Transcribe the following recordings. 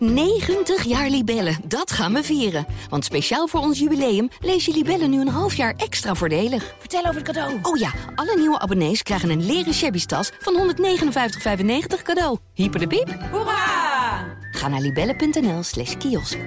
90 jaar Libellen, dat gaan we vieren. Want speciaal voor ons jubileum lees je Libellen nu een half jaar extra voordelig. Vertel over het cadeau. Oh ja, alle nieuwe abonnees krijgen een leren shabby tas van 159,95 cadeau. Hyper de piep. Hoera! Ga naar libellen.nl slash kiosk.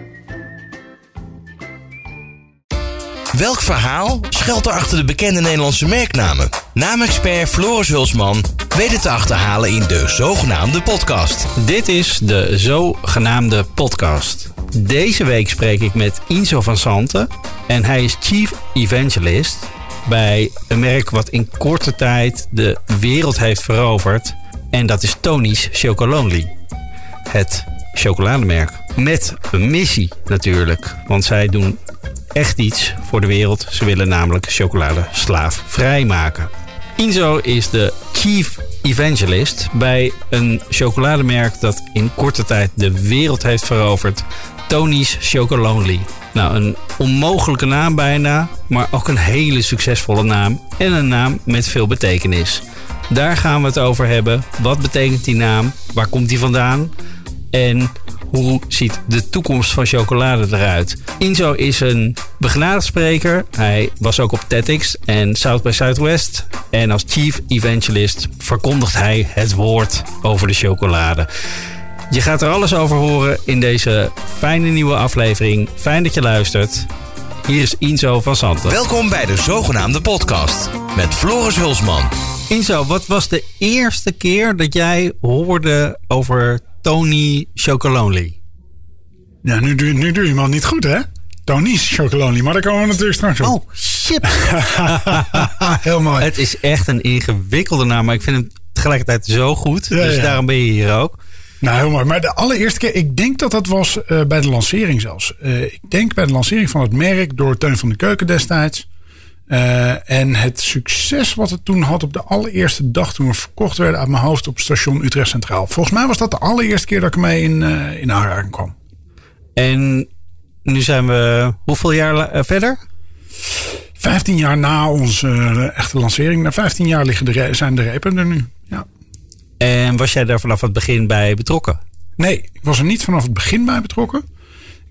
Welk verhaal schuilt er achter de bekende Nederlandse merknamen? Naamexpert Floris Hulsman weet het te achterhalen in de zogenaamde podcast. Dit is de zogenaamde podcast. Deze week spreek ik met Inzo van Santen en hij is Chief Evangelist bij een merk wat in korte tijd de wereld heeft veroverd. En dat is Tony's Chocolonely. Het chocolademerk. Met een missie natuurlijk. Want zij doen echt iets voor de wereld. Ze willen namelijk chocolade slaafvrij maken. Inzo is de Chief Evangelist bij een chocolademerk dat in korte tijd de wereld heeft veroverd. Tony's Chocolonely. Nou, een onmogelijke naam bijna, maar ook een hele succesvolle naam. En een naam met veel betekenis. Daar gaan we het over hebben. Wat betekent die naam? Waar komt die vandaan? En hoe ziet de toekomst van chocolade eruit? Inzo is een begenadigd spreker. Hij was ook op TEDx en South by Southwest. En als chief evangelist verkondigt hij het woord over de chocolade. Je gaat er alles over horen in deze fijne nieuwe aflevering. Fijn dat je luistert. Hier is Inzo van Santen. Welkom bij de zogenaamde podcast met Floris Hulsman. Inzo, wat was de eerste keer dat jij hoorde over Tony Chocolonely? Ja, nu, doe- nu doe je hem niet goed, hè? Tony's Chocolonely, maar daar komen we natuurlijk straks op. Oh, shit. Heel mooi. Het is echt een ingewikkelde naam, maar ik vind hem tegelijkertijd zo goed. Ja, dus ja. daarom ben je hier ook. Nou, heel mooi. Maar de allereerste keer, ik denk dat dat was eh, bij de lancering zelfs. Eh, ik denk bij de lancering van het merk door Teun van de Keuken destijds. Eh, en het succes wat het toen had op de allereerste dag toen we verkocht werden uit mijn hoofd op station Utrecht Centraal. Volgens mij was dat de allereerste keer dat ik ermee in, eh, in aanraking kwam. En nu zijn we hoeveel jaar eh, verder? 15 jaar na onze echte lancering, na 15 jaar liggen de zijn de repen er nu. Ja. En was jij daar vanaf het begin bij betrokken? Nee, ik was er niet vanaf het begin bij betrokken.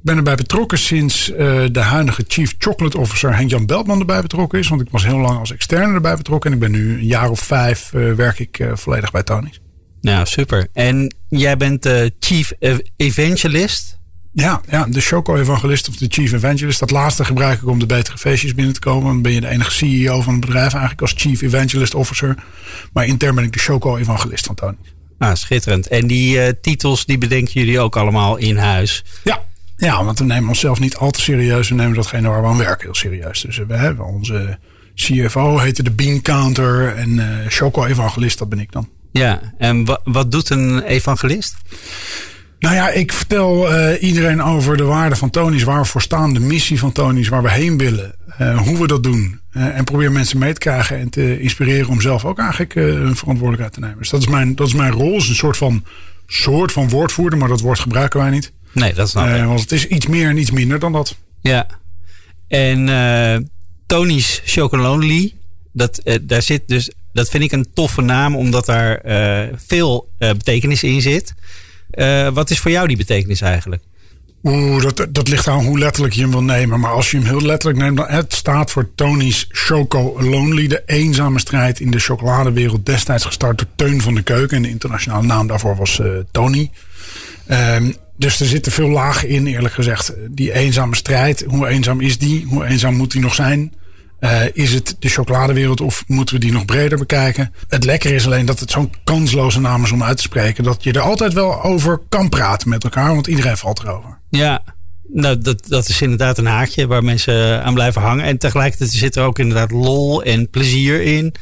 Ik ben erbij betrokken sinds eh, de huidige Chief Chocolate Officer Henk-Jan Beltman erbij betrokken is. Want ik was heel lang als externe erbij betrokken. En ik ben nu een jaar of vijf eh, werk ik eh, volledig bij Tony's. Nou, super. En jij bent de Chief Ev- Evangelist. Ja, ja, de Choco-evangelist of de Chief Evangelist. Dat laatste gebruik ik om de betere feestjes binnen te komen. Dan ben je de enige CEO van het bedrijf eigenlijk als Chief Evangelist Officer. Maar intern ben ik de Choco-evangelist van Tony's. Ah, schitterend. En die titels, die bedenken jullie ook allemaal in huis. Ja. Ja, want we nemen onszelf niet al te serieus. We nemen datgene waar we aan werken heel serieus. Dus we hebben onze CFO heette de Bean Counter. En eh Choco-evangelist, dat ben ik dan. Ja, en wa- wat doet een evangelist? Nou ja, ik vertel eh, iedereen over de waarde van Tony's, waar we voor staan, de missie van Tony's, waar we heen willen, eh, hoe we dat doen. Eh, en probeer mensen mee te krijgen en te inspireren om zelf ook eigenlijk eh, hun verantwoordelijkheid te nemen. Dus dat is mijn, dat is mijn rol, is een soort van, soort van woordvoerder, maar dat woord gebruiken wij niet. Nee, dat snap ik. Eh, want het is iets meer en iets minder dan dat. Ja. En eh, Tony's Chocolonely, dat, eh, daar zit dus, dat vind ik een toffe naam, omdat daar veel betekenis in zit. Wat is voor jou die betekenis eigenlijk? Oeh, dat, dat ligt aan hoe letterlijk je hem wil nemen. Maar als je hem heel letterlijk neemt, dan het staat voor Tony's Choco Lonely. De eenzame strijd in de chocoladewereld. Destijds gestart door Teun van de Keuken. En de internationale naam daarvoor was Tony. Ehm, dus er zitten veel lagen in, eerlijk gezegd. Die eenzame strijd, hoe eenzaam is die? Hoe eenzaam moet die nog zijn? Eh, is het de chocoladewereld of moeten we die nog breder bekijken? Het lekker is alleen dat het zo'n kansloze naam is om uit te spreken. Dat je er altijd wel over kan praten met elkaar, want iedereen valt erover. Ja, nou, dat, dat is inderdaad een haakje waar mensen aan blijven hangen. En tegelijkertijd zit er ook inderdaad lol en plezier in.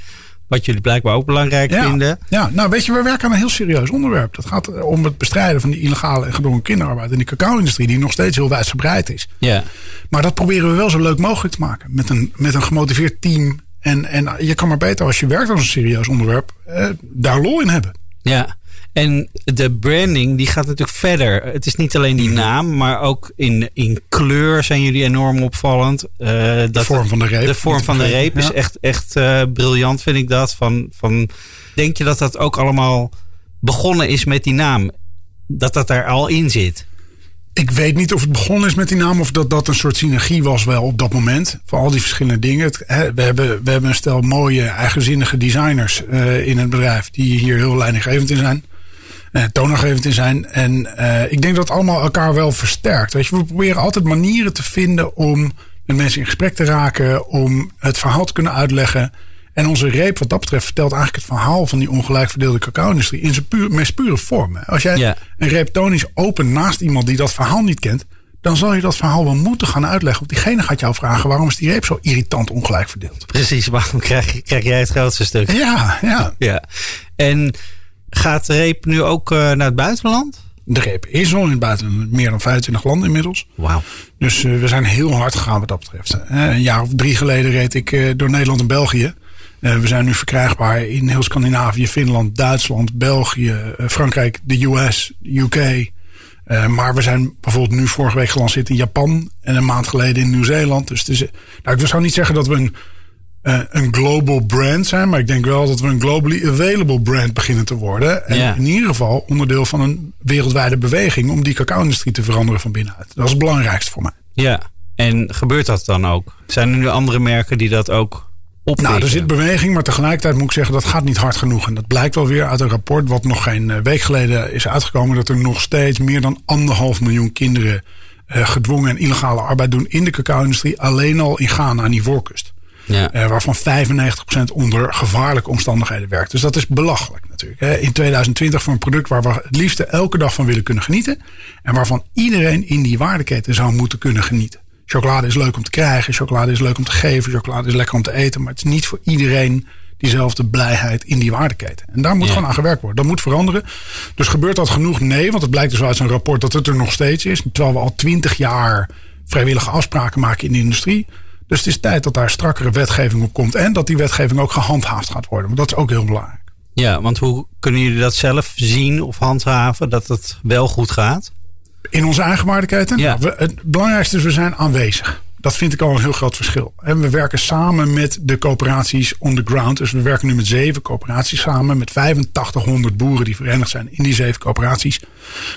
Wat jullie blijkbaar ook belangrijk Ja, vinden. ja, nou weet je, we werken aan een heel serieus onderwerp. Dat gaat eh, om het bestrijden van die illegale en gedwongen kinderarbeid in de cacao-industrie, die nog steeds heel wijdverbreid is. Ja. Maar dat proberen we wel zo leuk mogelijk te maken. Met een, met een gemotiveerd team. En, en je kan maar beter als je werkt aan een serieus onderwerp, eh, daar lol in hebben. Ja, en de branding die gaat natuurlijk verder. Het is niet alleen die Mhm. naam, maar ook in, in kleur zijn jullie enorm opvallend. Eh, De dat vorm van de reep. De vorm van de reep is echt, echt eh, briljant, vind ik dat. Van, van, denk je dat dat ook allemaal begonnen is met die naam? Dat dat daar al in zit? Ik weet niet of het begonnen is met die naam of dat dat een soort synergie was wel op dat moment. Voor al die verschillende dingen. Het, hè, we, hebben, we hebben een stel mooie, eigenzinnige designers uh, in het bedrijf die hier heel leidinggevend in zijn. Uh, toonaangevend in zijn. En uh, ik denk dat het allemaal elkaar wel versterkt. Weet je, we proberen altijd manieren te vinden om met mensen in gesprek te raken. Om het verhaal te kunnen uitleggen. En onze reep wat dat betreft vertelt eigenlijk het verhaal van die ongelijk verdeelde cacao-industrie in zijn puur, meest pure vorm. Als jij een reep tonisch opent naast iemand die dat verhaal niet kent, dan zal je dat verhaal wel moeten gaan uitleggen. Want diegene gaat jou vragen waarom is die reep zo irritant ongelijk verdeeld. Precies, waarom krijg, krijg jij het grootste stuk? Ja, ja. ja. En gaat de reep nu ook uh, naar het buitenland? De reep is al in het buitenland, meer dan 25 landen inmiddels. Wauw. Dus uh, we zijn heel hard gegaan wat dat betreft. Uh, een jaar of drie geleden reed ik door Nederland en België. We zijn nu verkrijgbaar in heel Scandinavië, Finland, Duitsland, België, Frankrijk, de US, UK. Uh, maar we zijn bijvoorbeeld nu vorige week gelanceerd in Japan en een maand geleden in Nieuw-Zeeland. Dus het is, nou, ik zou niet zeggen dat we een, een global brand zijn, maar ik denk wel dat we een globally available brand beginnen te worden. En ja. in ieder geval onderdeel van een wereldwijde beweging om die cacao-industrie te veranderen van binnenuit. Dat is het belangrijkste voor mij. Ja, en gebeurt dat dan ook? Zijn er nu andere merken die dat ook nou, er zit beweging, maar tegelijkertijd moet ik zeggen dat gaat niet hard genoeg. En dat blijkt wel weer uit een rapport wat nog geen week geleden is uitgekomen. Dat er nog steeds meer dan anderhalf miljoen kinderen uh, gedwongen en illegale arbeid doen in de cacao-industrie. Alleen al in Ghana aan die voorkust. Ja. Uh, waarvan 95% onder gevaarlijke omstandigheden werkt. Dus dat is belachelijk natuurlijk. Hè. In 2020 voor een product waar we het liefst elke dag van willen kunnen genieten. En waarvan iedereen in die waardeketen zou moeten kunnen genieten. Chocolade is leuk om te krijgen, chocolade is leuk om te geven, chocolade is lekker om te eten. Maar het is niet voor iedereen diezelfde blijheid in die waardeketen. En daar moet ja. gewoon aan gewerkt worden. Dat moet veranderen. Dus gebeurt dat genoeg? Nee, want het blijkt dus uit zo'n rapport dat het er nog steeds is. Terwijl we al twintig jaar vrijwillige afspraken maken in de industrie. Dus het is tijd dat daar strakkere wetgeving op komt. En dat die wetgeving ook gehandhaafd gaat worden. Want dat is ook heel belangrijk. Ja, want hoe kunnen jullie dat zelf zien of handhaven dat het wel goed gaat? In onze eigen waardeketen? Ja. Nou, we, het belangrijkste is, we zijn aanwezig. Dat vind ik al een heel groot verschil. En we werken samen met de coöperaties on the ground. Dus we werken nu met zeven coöperaties samen. Met 8500 boeren die verenigd zijn in die zeven coöperaties.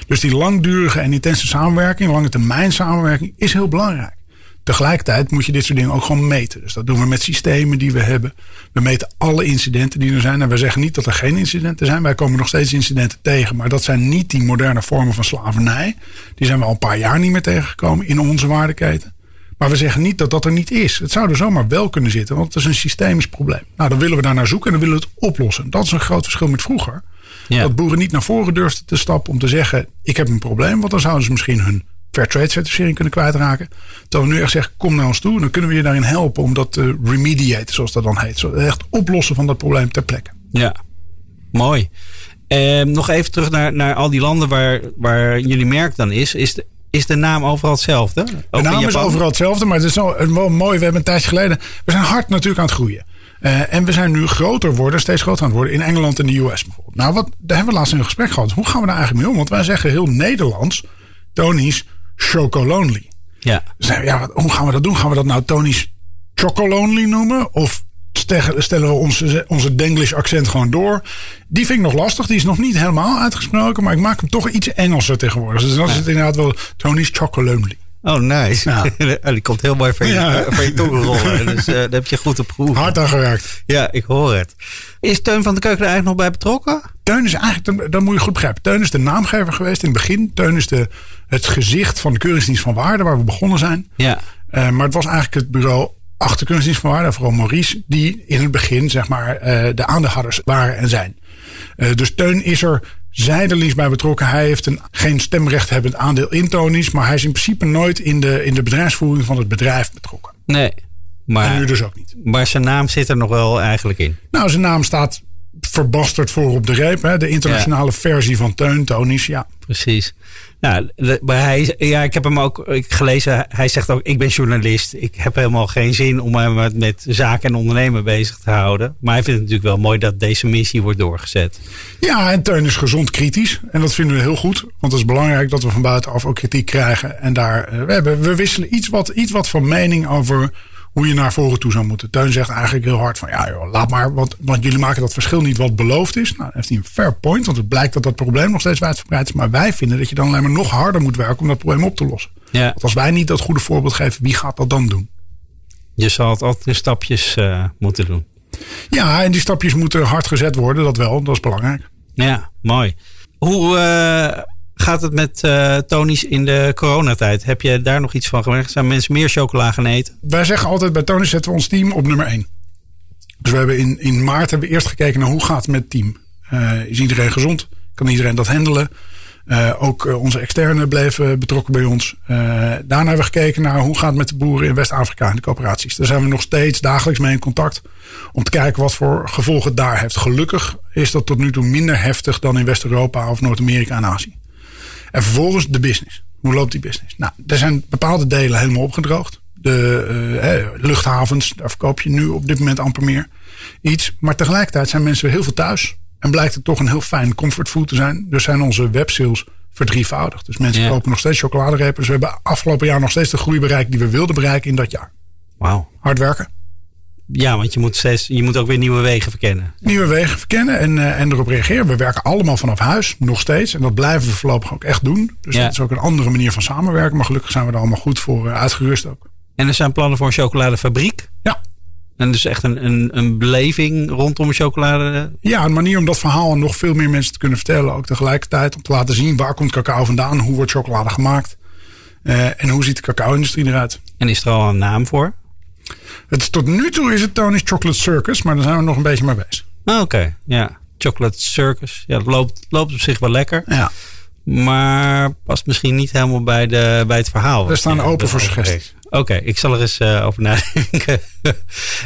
Dus die langdurige en intense samenwerking, lange termijn samenwerking, is heel belangrijk. Tegelijkertijd moet je dit soort dingen ook gewoon meten. Dus dat doen we met systemen die we hebben. We meten alle incidenten die er zijn. En we zeggen niet dat er geen incidenten zijn. Wij komen nog steeds incidenten tegen. Maar dat zijn niet die moderne vormen van slavernij. Die zijn we al een paar jaar niet meer tegengekomen in onze waardeketen. Maar we zeggen niet dat dat er niet is. Het zou er zomaar wel kunnen zitten, want het is een systemisch probleem. Nou, dan willen we daar naar zoeken en dan willen we het oplossen. Dat is een groot verschil met vroeger. Ja. Dat boeren niet naar voren durfden te stappen om te zeggen: Ik heb een probleem. Want dan zouden ze misschien hun Fairtrade certificering kunnen kwijtraken. Terwijl we nu echt zeggen, kom naar ons toe. Dan kunnen we je daarin helpen om dat te remediate, zoals dat dan heet. Zo echt oplossen van dat probleem ter plekke. Ja, mooi. Eh, nog even terug naar, naar al die landen waar, waar jullie merk dan is. Is de, is de naam overal hetzelfde? De naam is overal hetzelfde, maar het is wel, wel mooi. We hebben een tijdje geleden... We zijn hard natuurlijk aan het groeien. Uh, en we zijn nu groter worden, steeds groter aan het worden in Engeland en de US bijvoorbeeld. Nou, wat, daar hebben we laatst in een gesprek gehad. Hoe gaan we daar eigenlijk mee om? Want wij zeggen heel Nederlands, Tony's, Chocolonely. Ja. Dus ja, hoe gaan we dat doen? Gaan we dat nou Tony's Chocolonely noemen? Of stellen we onze, onze Denglish accent gewoon door? Die vind ik nog lastig. Die is nog niet helemaal uitgesproken. Maar ik maak hem toch iets Engelser tegenwoordig. Dus dan is het inderdaad wel Tony's Chocolonely. Oh, nice. Ja. die komt heel mooi van je, ja. van je tong rollen. Dus uh, daar heb je goed op gehoord. Hard aan gewerkt. Ja, ik hoor het. Is Teun van de Keuken er eigenlijk nog bij betrokken? Teun is eigenlijk, dat moet je goed begrijpen. Teun is de naamgever geweest in het begin. Teun is de, het gezicht van de Keuringsdienst van Waarde, waar we begonnen zijn. Ja. Uh, maar het was eigenlijk het bureau achter Keuringsdienst van Waarde, vooral Maurice, die in het begin zeg maar uh, de aandeelhouders waren en zijn. Dus Teun is er zijdelings bij betrokken. Hij heeft een, geen stemrechthebbend aandeel in Tonies, maar hij is in principe nooit in de, in de bedrijfsvoering van het bedrijf betrokken. Nee. Maar, en nu dus ook niet. Maar zijn naam zit er nog wel eigenlijk in. Nou, zijn naam staat verbasterd voor op de reep. Hè? De internationale versie van Teun, Tonies, ja. Precies. Nou, maar hij, ja, ik heb hem ook gelezen. Hij zegt ook: Ik ben journalist. Ik heb helemaal geen zin om me met, met zaken en ondernemen bezig te houden. Maar hij vindt het natuurlijk wel mooi dat deze missie wordt doorgezet. Ja, en Teun is gezond kritisch. En dat vinden we heel goed. Want het is belangrijk dat we van buitenaf ook kritiek krijgen. En daar, we, hebben, we wisselen iets wat, iets wat van mening over hoe je naar voren toe zou moeten. Teun zegt eigenlijk heel hard van ja joh, laat maar, want, want jullie maken dat verschil niet wat beloofd is. Nou, heeft hij een fair point, want het blijkt dat dat probleem nog steeds wijdverbreid is. Maar wij vinden dat je dan alleen maar nog harder moet werken om dat probleem op te lossen. Ja. Want als wij niet dat goede voorbeeld geven, wie gaat dat dan doen? Je zal het altijd in stapjes uh, moeten doen. Ja, en die stapjes moeten hard gezet worden, dat wel, dat is belangrijk. Ja, mooi. Hoe uh, gaat het met uh, in de coronatijd? Heb je daar nog iets van gemerkt? Zijn mensen meer chocola gaan eten? Wij zeggen altijd bij Tony's zetten we ons team op nummer 1. Dus we hebben in, in maart hebben we eerst gekeken naar hoe gaat het met het team. Uh, is iedereen gezond? Kan iedereen dat handelen? Uh, ook onze externen bleven betrokken bij ons. Daarna hebben we gekeken naar hoe gaat het met de boeren in West-Afrika en de coöperaties. Daar zijn we nog steeds dagelijks mee in contact. Om te kijken wat voor gevolgen daar heeft. Gelukkig is dat tot nu toe minder heftig dan in West-Europa of Noord-Amerika en Azië. En vervolgens de business. Hoe loopt die business? Nou, er zijn bepaalde delen helemaal opgedroogd. De eh, luchthavens, daar verkoop je nu op dit moment amper meer iets. Maar tegelijkertijd zijn mensen weer heel veel thuis. En blijkt het toch een heel fijn comfortfood te zijn. Dus zijn onze websales verdrievoudigd. Dus mensen kopen nog steeds chocoladerepen. Dus we hebben afgelopen jaar nog steeds de groei bereikt die we wilden bereiken in dat jaar. Wauw. Hard werken. Ja, want je moet, steeds, je moet ook weer nieuwe wegen verkennen. Nieuwe wegen verkennen en, eh, en erop reageren. We werken allemaal vanaf huis, nog steeds. En dat blijven we voorlopig ook echt doen. Dus Ja. dat is ook een andere manier van samenwerken. Maar gelukkig zijn we er allemaal goed voor eh, uitgerust ook. En er zijn plannen voor een chocoladefabriek. Ja. En dus echt een, een, een beleving rondom chocolade. Ja, een manier om dat verhaal aan nog veel meer mensen te kunnen vertellen. Ook tegelijkertijd om te laten zien waar komt cacao vandaan, hoe wordt chocolade gemaakt. eh, en hoe ziet de cacao-industrie eruit. En is er al een naam voor? Het is, tot nu toe is het Tony's Chocolate Circus, maar daar zijn we nog een beetje mee bezig. Ah, Oké, ja. Chocolate Circus. Ja, dat loopt, loopt op zich wel lekker. Ja. Maar past misschien niet helemaal bij, de, bij het verhaal. We staan open voor suggesties. Oké, ik zal er eens eh, over nadenken.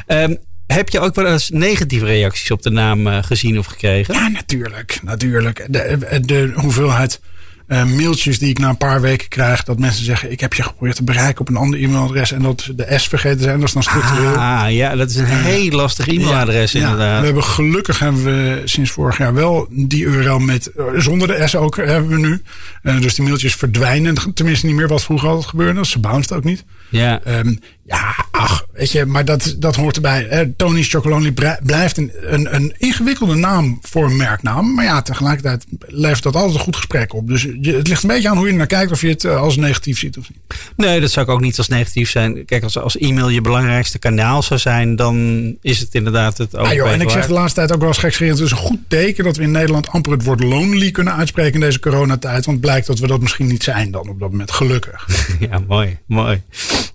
Ehm, heb je ook wel eens negatieve reacties op de naam eh, gezien of gekregen? Ja, natuurlijk. natuurlijk. De, de hoeveelheid eh, mailtjes die ik na een paar weken krijg, dat mensen zeggen: Ik heb je geprobeerd te bereiken op een ander e-mailadres en dat de S vergeten zijn. Dat is dan structureel. Ah, ja, dat is een heel lastig e-mailadres Ja, inderdaad. we hebben gelukkig hebben we sinds vorig jaar wel die URL met eh, zonder de S ook hebben we nu. Eh, dus die mailtjes verdwijnen tenminste niet meer wat vroeger altijd gebeurde. Ze bounced ook niet. Ja, Ehm, ja, ach, weet je, maar dat, dat hoort erbij. Eh, Tony's Chocolonely blijft een, een, een ingewikkelde naam voor een merknaam. Maar ja, tegelijkertijd levert dat altijd een goed gesprek op. Dus het ligt een beetje aan hoe je er naar kijkt. Of je het eh, als negatief ziet of niet. nee, dat zou ik ook niet als negatief zijn. Kijk, als, als e-mail je belangrijkste kanaal zou zijn, dan is het inderdaad het Ah, joh, en ik zeg de laatste tijd ook wel eens gekscherend. Het is een goed teken dat we in Nederland amper het woord lonely kunnen uitspreken in deze coronatijd. Want blijkt dat we dat misschien niet zijn dan op dat moment. Gelukkig. Ja, mooi, mooi.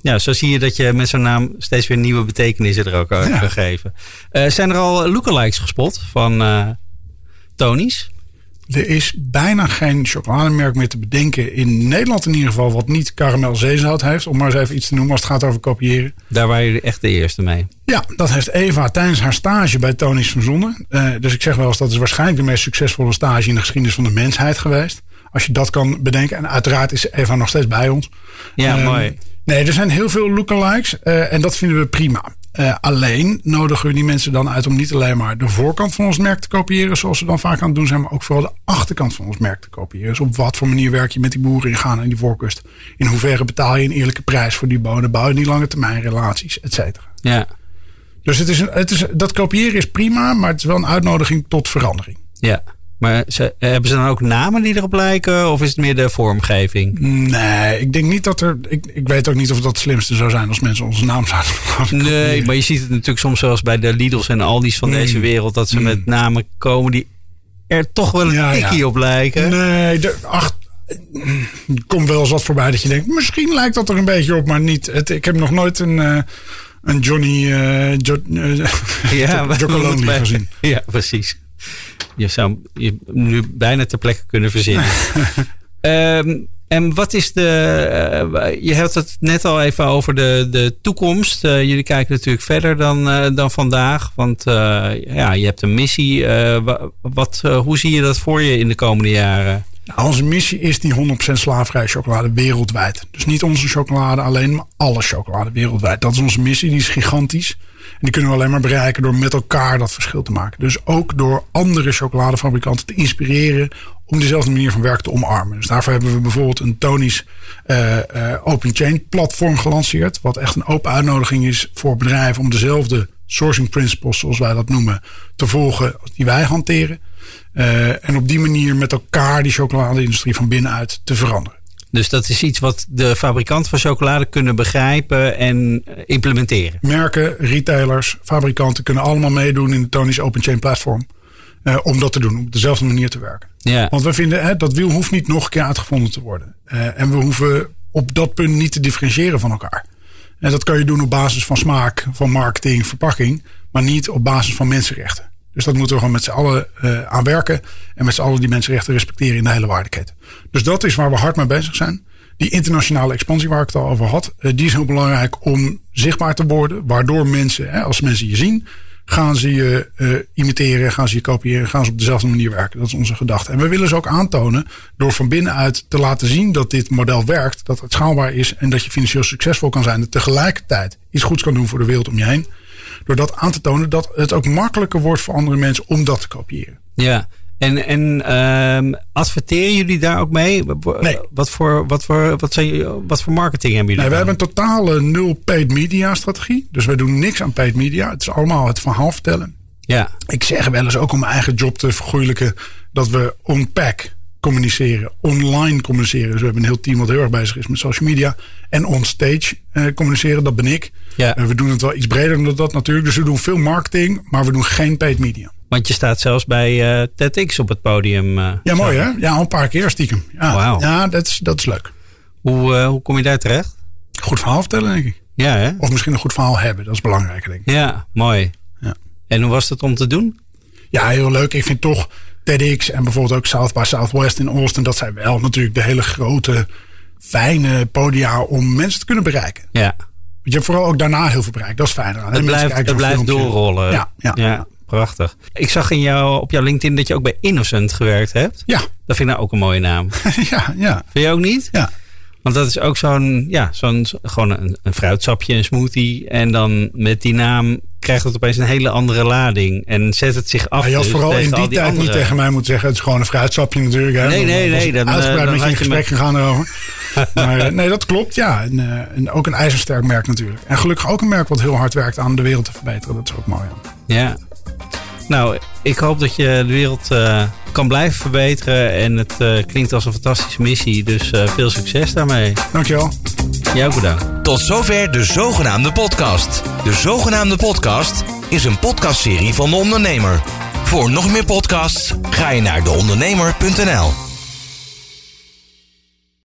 Ja, zo zie je dat je met zo'n naam steeds weer nieuwe betekenissen er ook aan Ja. kan geven. Eh, zijn er al lookalikes gespot van eh Tony's? Er is bijna geen chocolademerk meer te bedenken. In Nederland in ieder geval. Wat niet karamel zeezout heeft. Om maar eens even iets te noemen als het gaat over kopiëren. Daar waren jullie echt de eerste mee. Ja, dat heeft Eva tijdens haar stage bij Tony's verzonnen. Eh, dus ik zeg wel eens dat is waarschijnlijk de meest succesvolle stage in de geschiedenis van de mensheid geweest. Als je dat kan bedenken. En uiteraard is Eva nog steeds bij ons. Ja, Ehm, mooi. Nee, er zijn heel veel lookalikes. eh en dat vinden we prima. Eh, alleen nodigen we die mensen dan uit om niet alleen maar de voorkant van ons merk te kopiëren, zoals ze dan vaak aan het doen zijn, maar ook vooral de achterkant van ons merk te kopiëren. Dus op wat voor manier werk je met die boeren in Ghana en die voorkust? In hoeverre betaal je een eerlijke prijs voor die bonen? Bouw je die lange termijn relaties, et cetera. Ja, Dus het is een, het is, dat kopiëren is prima, maar het is wel een uitnodiging tot verandering. ja. Maar ze, hebben ze dan ook namen die erop lijken? Of is het meer de vormgeving? Nee, ik denk niet dat er. Ik, ik weet ook niet of dat het slimste zou zijn als mensen onze naam zouden Nee, maar je ziet het natuurlijk soms zoals bij de Lidl's en Aldi's van deze wereld. Dat ze met namen komen die er toch wel een Ja, op lijken. Nee, de, ach, er komt wel eens wat voorbij dat je denkt, misschien lijkt dat er een beetje op, maar niet. Het, ik heb nog nooit een, eh, een Johnny uh, jo, uh, Ja, bij- gezien. Ja, precies. Je zou je nu bijna ter plekke kunnen verzinnen. Ehm, en wat is de. eh, je had het net al even over de, de toekomst. Eh, jullie kijken natuurlijk verder dan, eh, dan vandaag. Want ja, je hebt een missie. Wa- wat, hoe zie je dat voor je in de komende jaren? Onze missie is die 100% slaafvrije chocolade wereldwijd. Dus niet onze chocolade alleen, maar alle chocolade wereldwijd. Dat is onze missie, die is gigantisch. En die kunnen we alleen maar bereiken door met elkaar dat verschil te maken. Dus ook door andere chocoladefabrikanten te inspireren om dezelfde manier van werken te omarmen. Dus daarvoor hebben we bijvoorbeeld een Tony's uh, uh, Open Chain platform gelanceerd. Wat echt een open uitnodiging is voor bedrijven om dezelfde sourcing principles, zoals wij dat noemen, te volgen die wij hanteren. Uh, en op die manier met elkaar die chocoladeindustrie van binnenuit te veranderen. Dus dat is iets wat de fabrikanten van chocolade kunnen begrijpen en implementeren. Merken, retailers, fabrikanten kunnen allemaal meedoen in de Tony's Open Chain platform. Uh, om dat te doen, op dezelfde manier te werken. Ja. Want we vinden, hè, dat wiel hoeft niet nog een keer uitgevonden te worden. Uh, en we hoeven op dat punt niet te differentiëren van elkaar. En dat kan je doen op basis van smaak, van marketing, verpakking. Maar niet op basis van mensenrechten. Dus dat moeten we gewoon met z'n allen uh, aan werken. En met z'n allen die mensenrechten respecteren in de hele waardeketen. Dus dat is waar we hard mee bezig zijn. Die internationale expansie waar ik het al over had. Uh, die is heel belangrijk om zichtbaar te worden. Waardoor mensen, hè, als mensen je zien, gaan ze je uh, imiteren, gaan ze je kopiëren, gaan ze op dezelfde manier werken. Dat is onze gedachte. En we willen ze ook aantonen door van binnenuit te laten zien dat dit model werkt, dat het schaalbaar is en dat je financieel succesvol kan zijn en tegelijkertijd iets goeds kan doen voor de wereld om je heen. Door dat aan te tonen dat het ook makkelijker wordt voor andere mensen om dat te kopiëren. Ja, en, en um, adverteren jullie daar ook mee? Nee. Wat voor, wat voor, wat zijn, wat voor marketing hebben jullie? Nee, we hebben een totale nul paid media strategie. Dus we doen niks aan paid media. Het is allemaal het verhaal vertellen. Ja. Ik zeg wel eens ook om mijn eigen job te vergoeilijken dat we on-pack communiceren, online communiceren. Dus we hebben een heel team wat heel erg bezig is met social media. En onstage uh, communiceren, dat ben ik. Ja. Uh, we doen het wel iets breder dan dat natuurlijk. Dus we doen veel marketing, maar we doen geen paid media. Want je staat zelfs bij uh, TEDx op het podium. Uh, ja, mooi hè? Ja, al een paar keer stiekem. Ja, wow. ja dat, is, dat is leuk. Hoe, uh, hoe kom je daar terecht? Goed verhaal vertellen, denk ik. Ja, hè? Of misschien een goed verhaal hebben, dat is belangrijk, denk ik. Ja, mooi. Ja. En hoe was het om te doen? Ja, heel leuk. Ik vind toch TEDx en bijvoorbeeld ook South by Southwest in Austin, dat zijn wel natuurlijk de hele grote, fijne podia om mensen te kunnen bereiken. Ja. Je hebt vooral ook daarna heel veel bereikt. Dat is fijn. Het blijft, het blijft doorrollen. Ja, ja, ja. Prachtig. Ik zag in jou, op jouw LinkedIn dat je ook bij Innocent gewerkt hebt. Ja. Dat vind ik nou ook een mooie naam. ja, ja. Vind je ook niet? Ja. Want dat is ook zo'n, ja, zo'n, gewoon een, een fruitsapje, een smoothie. En dan met die naam krijgt het opeens een hele andere lading. En zet het zich af. Ja, je had dus vooral in die, die tijd andere. niet tegen mij moeten zeggen: het is gewoon een fruitsapje natuurlijk. Hè. Nee, nee, nee. Dan, Dan, uitgebreid dan met je in gesprek me- gegaan erover. maar nee, dat klopt. Ja, en, uh, en ook een ijzersterk merk natuurlijk. En gelukkig ook een merk wat heel hard werkt aan de wereld te verbeteren. Dat is ook mooi. Ja. Nou, ik hoop dat je de wereld uh, kan blijven verbeteren. En het uh, klinkt als een fantastische missie. Dus uh, veel succes daarmee. Dankjewel. Jij ook bedankt. Tot zover de zogenaamde podcast. De zogenaamde podcast is een podcastserie van de ondernemer. Voor nog meer podcasts ga je naar deondernemer.nl.